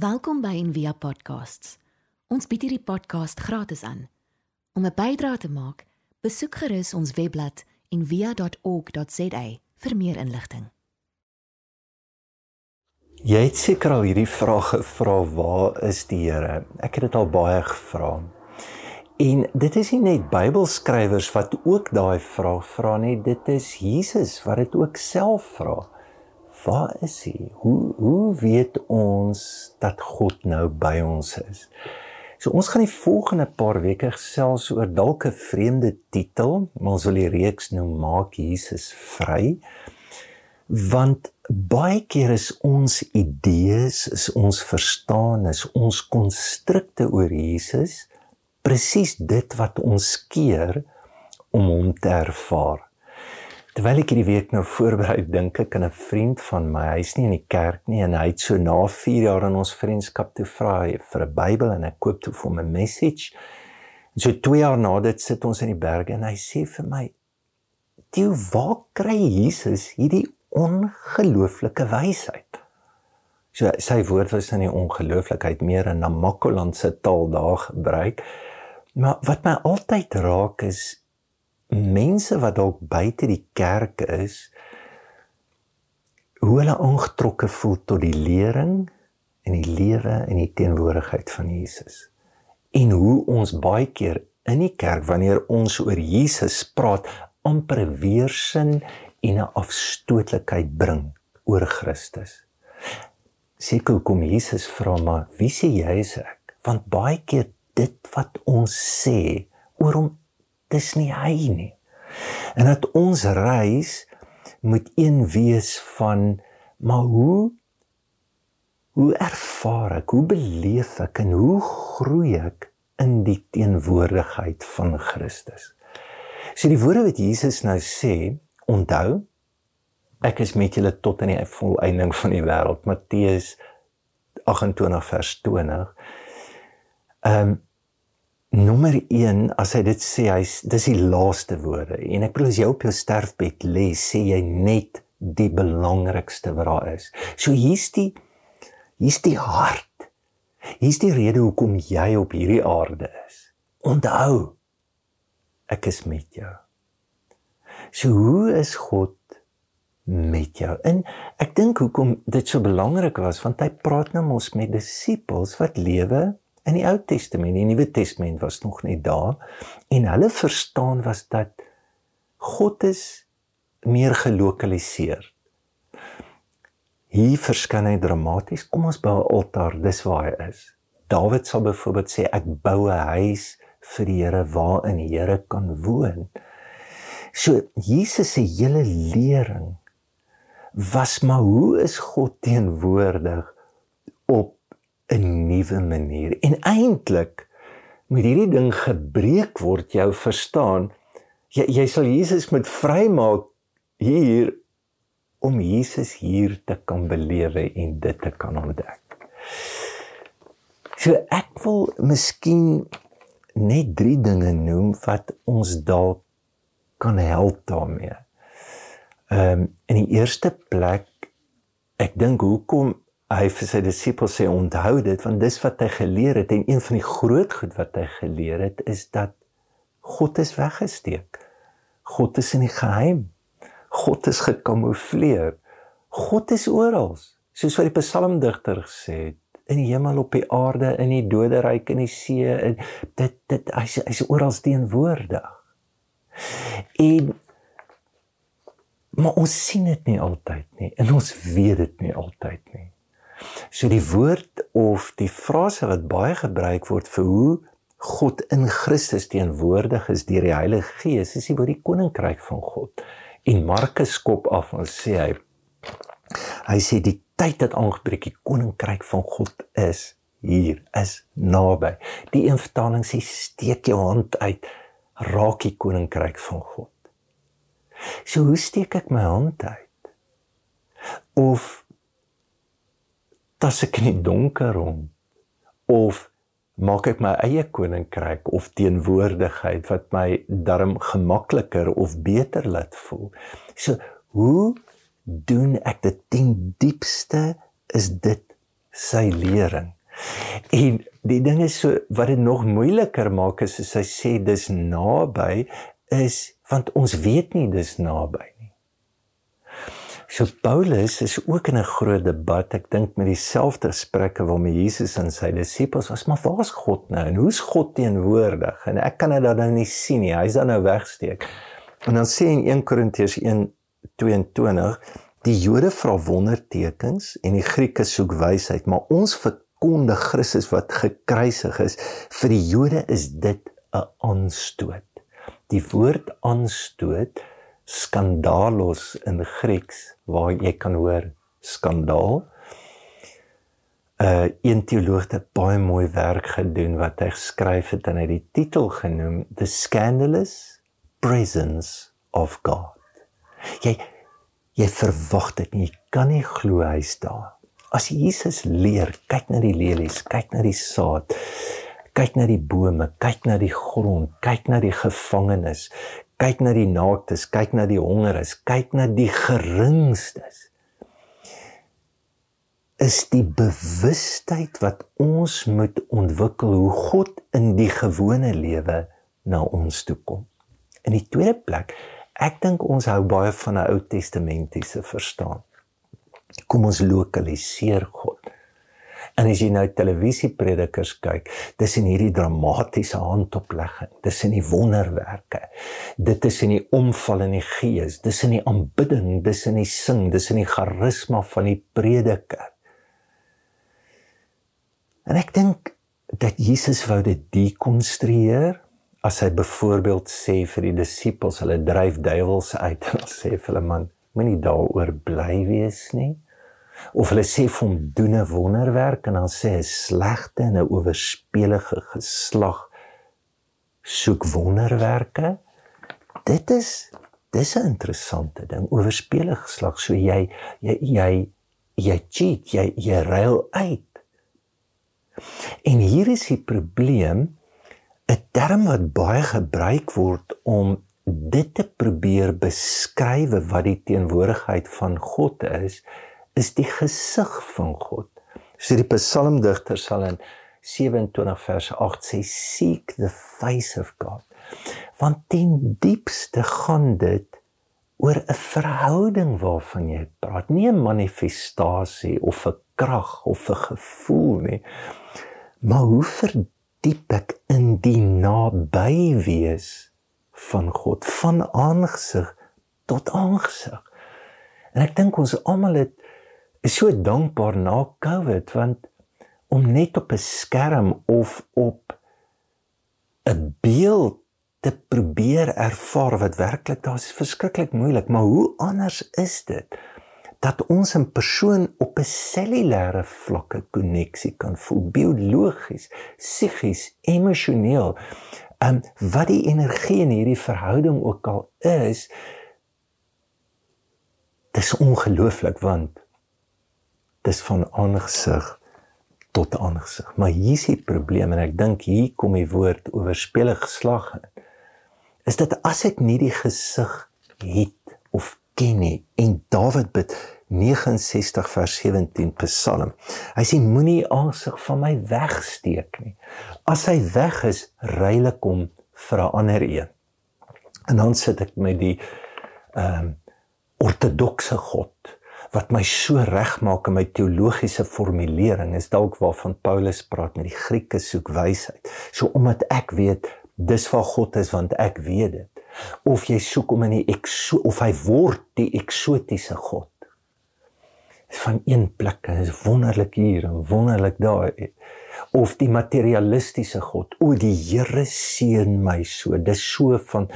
Welkom by Envia Podcasts. Ons bied hierdie podcast gratis aan. Om 'n bydrae te maak, besoek gerus ons webblad en via.org.za vir meer inligting. Jy het seker al hierdie vraag gevra, waar is die Here? Ek het dit al baie gevra. En dit is nie net Bybelskrywers wat ook daai vraag vra nie, dit is Jesus wat dit ook self vra. Waar is hy? Hoe hoe weet ons dat God nou by ons is? So ons gaan die volgende paar weke gesels oor dalk 'n vreemde titel, maar ons wil die reeks noem Maak Jesus vry. Want baie keer is ons idees, is ons verstaan, is ons konstrukte oor Jesus presies dit wat ons keer om hom te ervaar. Terwyl ek hierdie week nou voorberei, dink ek aan 'n vriend van my. Hy's nie in die kerk nie en hy het so na 4 jaar in ons vriendskap toe vra vir 'n Bybel en ek koop toe vir hom 'n message. En so 2 jaar na dit sit ons in die berge en hy sê vir my: "Toe, waar kry Jesus hierdie ongelooflike wysheid?" So sy woord was in die ongelooflikheid meer in Namakoland se taal daar gebruik. Maar wat my altyd raak is mense wat dalk buite die kerk is hoe hulle aangetrokke voel tot die lering en die lewe en die teenwoordigheid van Jesus. En hoe ons baie keer in die kerk wanneer ons oor Jesus praat amper weersin en 'n afstootlikheid bring oor Christus. Seker kom Jesus vra maar wie sê jy is ek? Want baie keer dit wat ons sê oor hom dis nie hy nie. En dat ons reis moet een wees van maar hoe hoe ervaar ek, hoe beleef ek en hoe groei ek in die teenwoordigheid van Christus. So die woorde wat Jesus nou sê, onthou ek is met julle tot aan die volëinding van die wêreld. Matteus 28 vers 20. Ehm um, nommer 1 as hy dit sê hy's dis die laaste woorde en ek bedoel as jy op jou sterfbed lê sê jy net die belangrikste wat daar is. So hier's die hier's die hart. Hier's die rede hoekom jy op hierdie aarde is. Onthou ek is met jou. So hoe is God met jou? En ek dink hoekom dit so belangrik was want hy praat nou mos met disippels wat lewe in die Ou Testament, die Nuwe Testament was nog nie daar en hulle verstaan was dat God is meer gelokaliseer. Hier verskyn hy dramaties. Kom ons bou 'n altaar, dis waar hy is. Dawid sal byvoorbeeld sê ek bou 'n huis vir die Here waarin die Here kan woon. So Jesus se hele lering was maar hoe is God teenwoordig op 'n nuwe manier. En eintlik moet hierdie ding gebreek word, jou verstaan. Jy jy sal Jesus moet vrymaak hier om Jesus hier te kan belewe en dit te kan ontdek. So ek wil miskien net drie dinge noem wat ons dalk kan help daarmee. Ehm um, in die eerste plek ek dink hoekom hy vir sy disippels sê onthou dit want dis wat hy geleer het en een van die groot goed wat hy geleer het is dat God is weggesteek. God is in die geheim. God is gekamoufleer. God is oral. Soos wat die psalmdigter gesê het, in die hemel op die aarde, in die doderyk en die see, en dit dit hy's hy's oral teenwoordig. En maar ons sien dit nie altyd nie en ons weet dit nie altyd nie. So die woord of die frase wat baie gebruik word vir hoe God in Christus teenwoordig is deur die Heilige Gees, is die woord die koninkryk van God. En Markus skop af en sê hy hy sê die tyd het aangebreek, die koninkryk van God is hier, is naby. Die een vertaling sê steek jou hand uit, raak die koninkryk van God. So hoe steek ek my hand uit? Of tas ek in die donker rond of maak ek my eie koninkryk of teenwoordigheid wat my darm gemakliker of beter laat voel. So hoe doen ek dit ten diepste is dit sy lering. En die ding is so wat dit nog moeiliker maak is as hy sê dis naby is want ons weet nie dis naby. So Paulus is ook in 'n groot debat. Ek dink met dieselfde gesprekke waarmee Jesus en sy disippels was, maar waar's God nou en hoe's God teenwoordig? En ek kan dit nou nie sien nie. Hy's dan nou wegsteek. En dan sê in 1 Korintiërs 1:22 Die Jode vra wondertekens en die Grieke soek wysheid, maar ons verkondig Christus wat gekruisig is. Vir die Jode is dit 'n aanstoot. Die woord aanstoot skandalos in Grieks waar jy kan hoor skandaal. 'n uh, Een teoloog het baie mooi werk gedoen wat hy geskryf het en hy die titel genoem The Scandalous presence of God. Jy jy verwag dit nie, jy kan nie glo hy's daar. As Jesus leer, kyk na die lelies, kyk na die saad, kyk na die bome, kyk na die grond, kyk na die gevangenes, kyk na die naaktes, kyk na die hongeres, kyk na die geringstes. Is die bewustheid wat ons moet ontwikkel hoe God in die gewone lewe na ons toe kom. In die tweede plek, ek dink ons hou baie van 'n Ou Testamentiese verstaan. Kom ons lokaliseer God. En as jy nou televisiepredikers kyk, dis in hierdie dramatiese handoplegging, dis in die wonderwerke. Dit is in die omval in die gees, dis in die aanbidding, dis in die sing, dis in die charisma van die prediker. En ek dink dat Jesus wou dit dekonstrueer as hy byvoorbeeld sê vir die disippels hulle dryf duiwels uit en sê vir hulle man moenie daaroor bly wees nie of hulle sê vir hom doen 'n wonderwerk en dan sê hy slegte en 'n oorspelige geslag soek wonderwerke. Dit is dis 'n interessante ding oorspelige geslag. So jy jy jy jy cheat jy jy ruil uit. En hier is die probleem 'n term wat baie gebruik word om dit te probeer beskryf wat die teenwoordigheid van God is, is die gesig van God. So die psalmdigter sal in 27 vers 8 sê seek the face of God. Want ten diepste gaan dit oor 'n verhouding waarvan jy praat, nie 'n manifestasie of 'n krag of 'n gevoel nie. Maar hoe verdiep diep ek in die naby wees van God van aangesig tot aangesig. En ek dink ons almal het is so dankbaar na Covid want om net op 'n skerm of op 'n beeld te probeer ervaar wat werklik daar is verskriklik moeilik, maar hoe anders is dit? dat ons 'n persoon op 'n cellulêre vlakke koneksie kan voel, biologies, psigies, emosioneel. En wat die energie in hierdie verhouding ook al is, dis ongelooflik want dis van aangesig tot aangesig. Maar hier is die probleem en ek dink hier kom die woord oorspelig geslag in. Is dit as ek nie die gesig het of ken nie en Dawid bid 69 vers 17 Psalm. Hy sê moenie aansig van my wegsteek nie. As hy weg is, ruil ek hom vir 'n ander een. En dan sit ek met die ehm um, ortodokse God wat my so regmaak in my teologiese formulering is dalk waarvan Paulus praat met die Grieke soek wysheid. So omdat ek weet dis waar God is want ek weet dit. Of jy soek om in die ekso of hy word die eksotiese God. Van een plek en is wonderlik hier en wonderlik daar. Of die materialistiese God. O die Here seën my so. Dis so van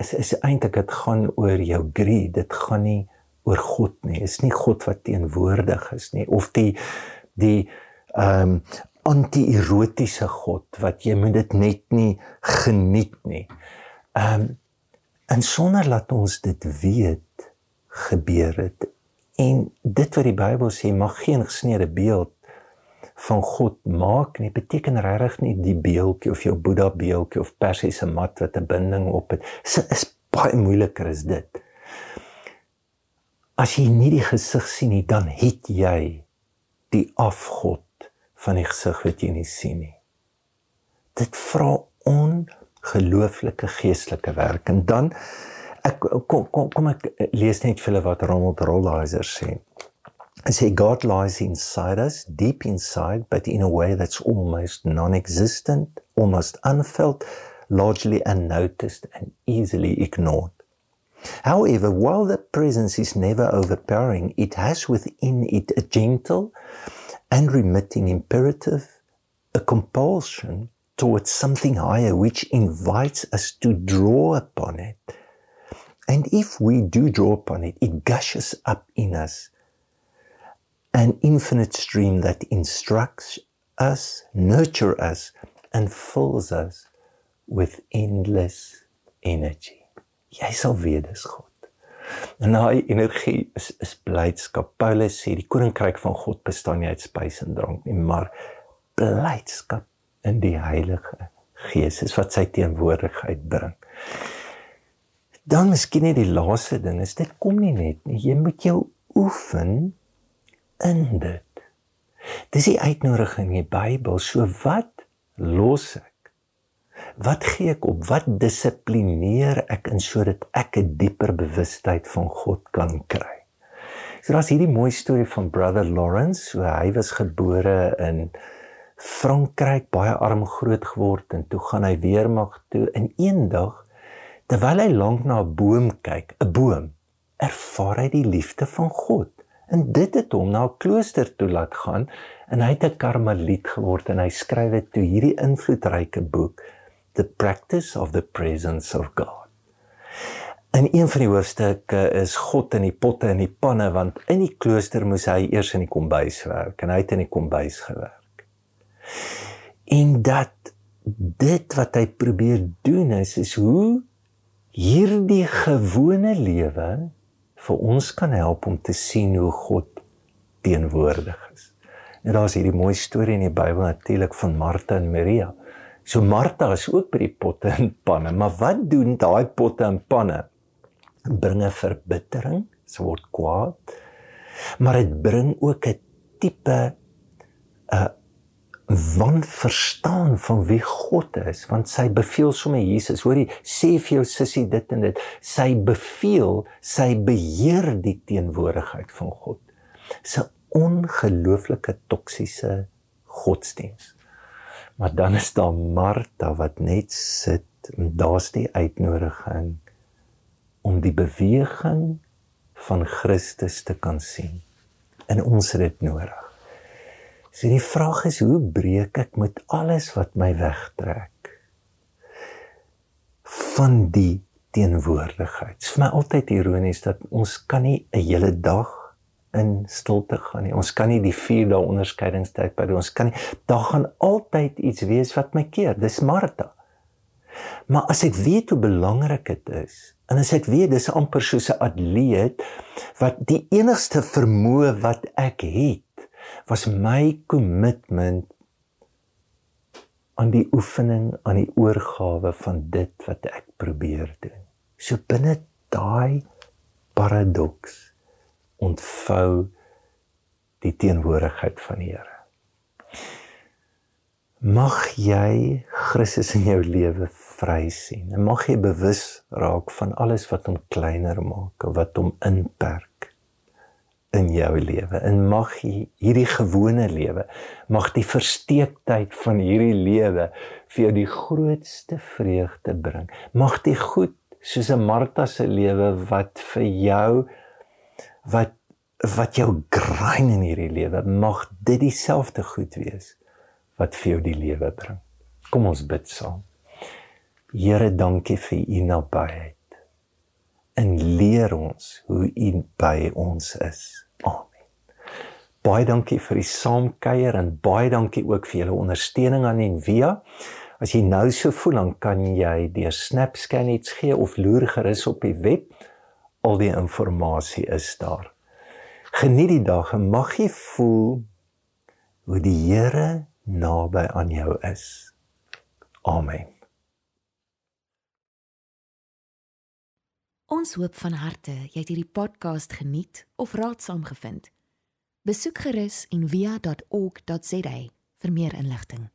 is is eintlik dit gaan oor jou greed. Dit gaan nie oor God nie is nie God wat teenwoordig is nie of die die ehm um, anti-erotiese God wat jy moet dit net nie geniet nie. Ehm um, En sonder laat ons dit weet gebeur dit. En dit wat die Bybel sê mag geen gesneede beeld van God maak nie beteken regtig nie die beeldjie of jou Boeddha beeldjie of persiese mat wat 'n binding op het. Dit is baie moeiliker as dit. As jy nie die gesig sien nie, dan het jy die afgod van die gesig wat jy nie sien nie. Dit vra ongelooflike geestelike werk en dan ek kom kom kom ek lees net vir hulle wat Ronald Rolheiser sê. Hy sê God lies inside us, deep inside, but in a way that's almost non-existent, almost unfelt, largely unnoticed and easily ignored. However, while that presence is never overpowering, it has within it a gentle and remitting imperative, a compulsion towards something higher which invites us to draw upon it. And if we do draw upon it, it gushes up in us an infinite stream that instructs us, nurtures us, and fills us with endless energy. Jy sal weet dis God. En daai energie is is blydskap. Paulus sê die koninkryk van God bestaan nie uit spys en drank nie, maar blydskap in die Heilige Gees is wat sy teenwoordigheid bring. Dan miskien net die laaste ding is dit kom nie net nie. Jy moet jou oefen in dit. Dis die uitnodiging in die Bybel. So wat los ek? Wat gee ek op? Wat dissiplineer ek in sodat ek 'n dieper bewustheid van God kan kry? So daar's hierdie mooi storie van Brother Lawrence, so hy was gebore in Frankryk, baie arm groot geword en toe gaan hy weermag toe en eendag terwyl hy lank na 'n boom kyk, 'n boom, ervaar hy die liefde van God. En dit het hom na 'n klooster toe laat gaan en hy het 'n karmeliet geword en hy skryf dit toe hierdie invloedryke boek The Practice of the Presence of God. En een van die hoofstukke is God in die potte en die panne want in die klooster moes hy eers in die kombuis werk en hy het in die kombuis gewerk. En dat dit wat hy probeer doen is is hoe hierdie gewone lewe vir ons kan help om te sien hoe God teenwoordig is. En daar's hierdie mooi storie in die Bybel natuurlik van Martha en Maria. So Martha is ook by die potte en panne, maar wat doen daai potte en panne? Bringe verbittering, se word kwaad. Maar dit bring ook 'n tipe 'n wanverstaan van wie God is want sy beveel sommer Jesus hoorie sê vir jou sussie dit en dit sy beveel sy beheer die teenwoordigheid van God 'n ongelooflike toksiese godsdiens maar dan is daar Martha wat net sit en daar's die uitnodiging om die beweging van Christus te kan sien en ons het dit nodig So die vraag is hoe breek ek met alles wat my wegtrek van die teenwoordigheid. Dit is vir my altyd ironies dat ons kan nie 'n hele dag in stilte gaan nie. Ons kan nie die 4 dae onderskeidingstyd by ons kan nie. Daar gaan altyd iets wees wat my keer. Dis Martha. Maar as ek weet hoe belangrik dit is en as ek weet dis amper soos 'n atleet wat die enigste vermoë wat ek het was my kommitment aan die oefening aan die oorgawe van dit wat ek probeer doen. So binne daai paradoks ontvou die teenwoordigheid van die Here. Mag jy Christus in jou lewe vry sien. En mag jy bewus raak van alles wat hom kleiner maak, wat hom inperk in jou lewe en mag hierdie gewone lewe mag die versteektheid van hierdie lewe vir jou die grootste vreugde bring mag dit goed soos 'n Martha se lewe wat vir jou wat wat jou grind in hierdie lewe mag dit dieselfde goed wees wat vir jou die lewe bring kom ons bid saam Here dankie vir u nabyheid en leer ons hoe U by ons is. Amen. Baie dankie vir die saamkuier en baie dankie ook vir julle ondersteuning aan Envia. As jy nou so voel, dan kan jy deur SnapScan iets gee of loer gerus op die web. Al die inligting is daar. Geniet die dag en mag jy voel hoe die Here naby aan jou is. Amen. Ons hoop van harte jy het hierdie podcast geniet of raadsaam gevind. Besoek gerus en via.ok.za vir meer inligting.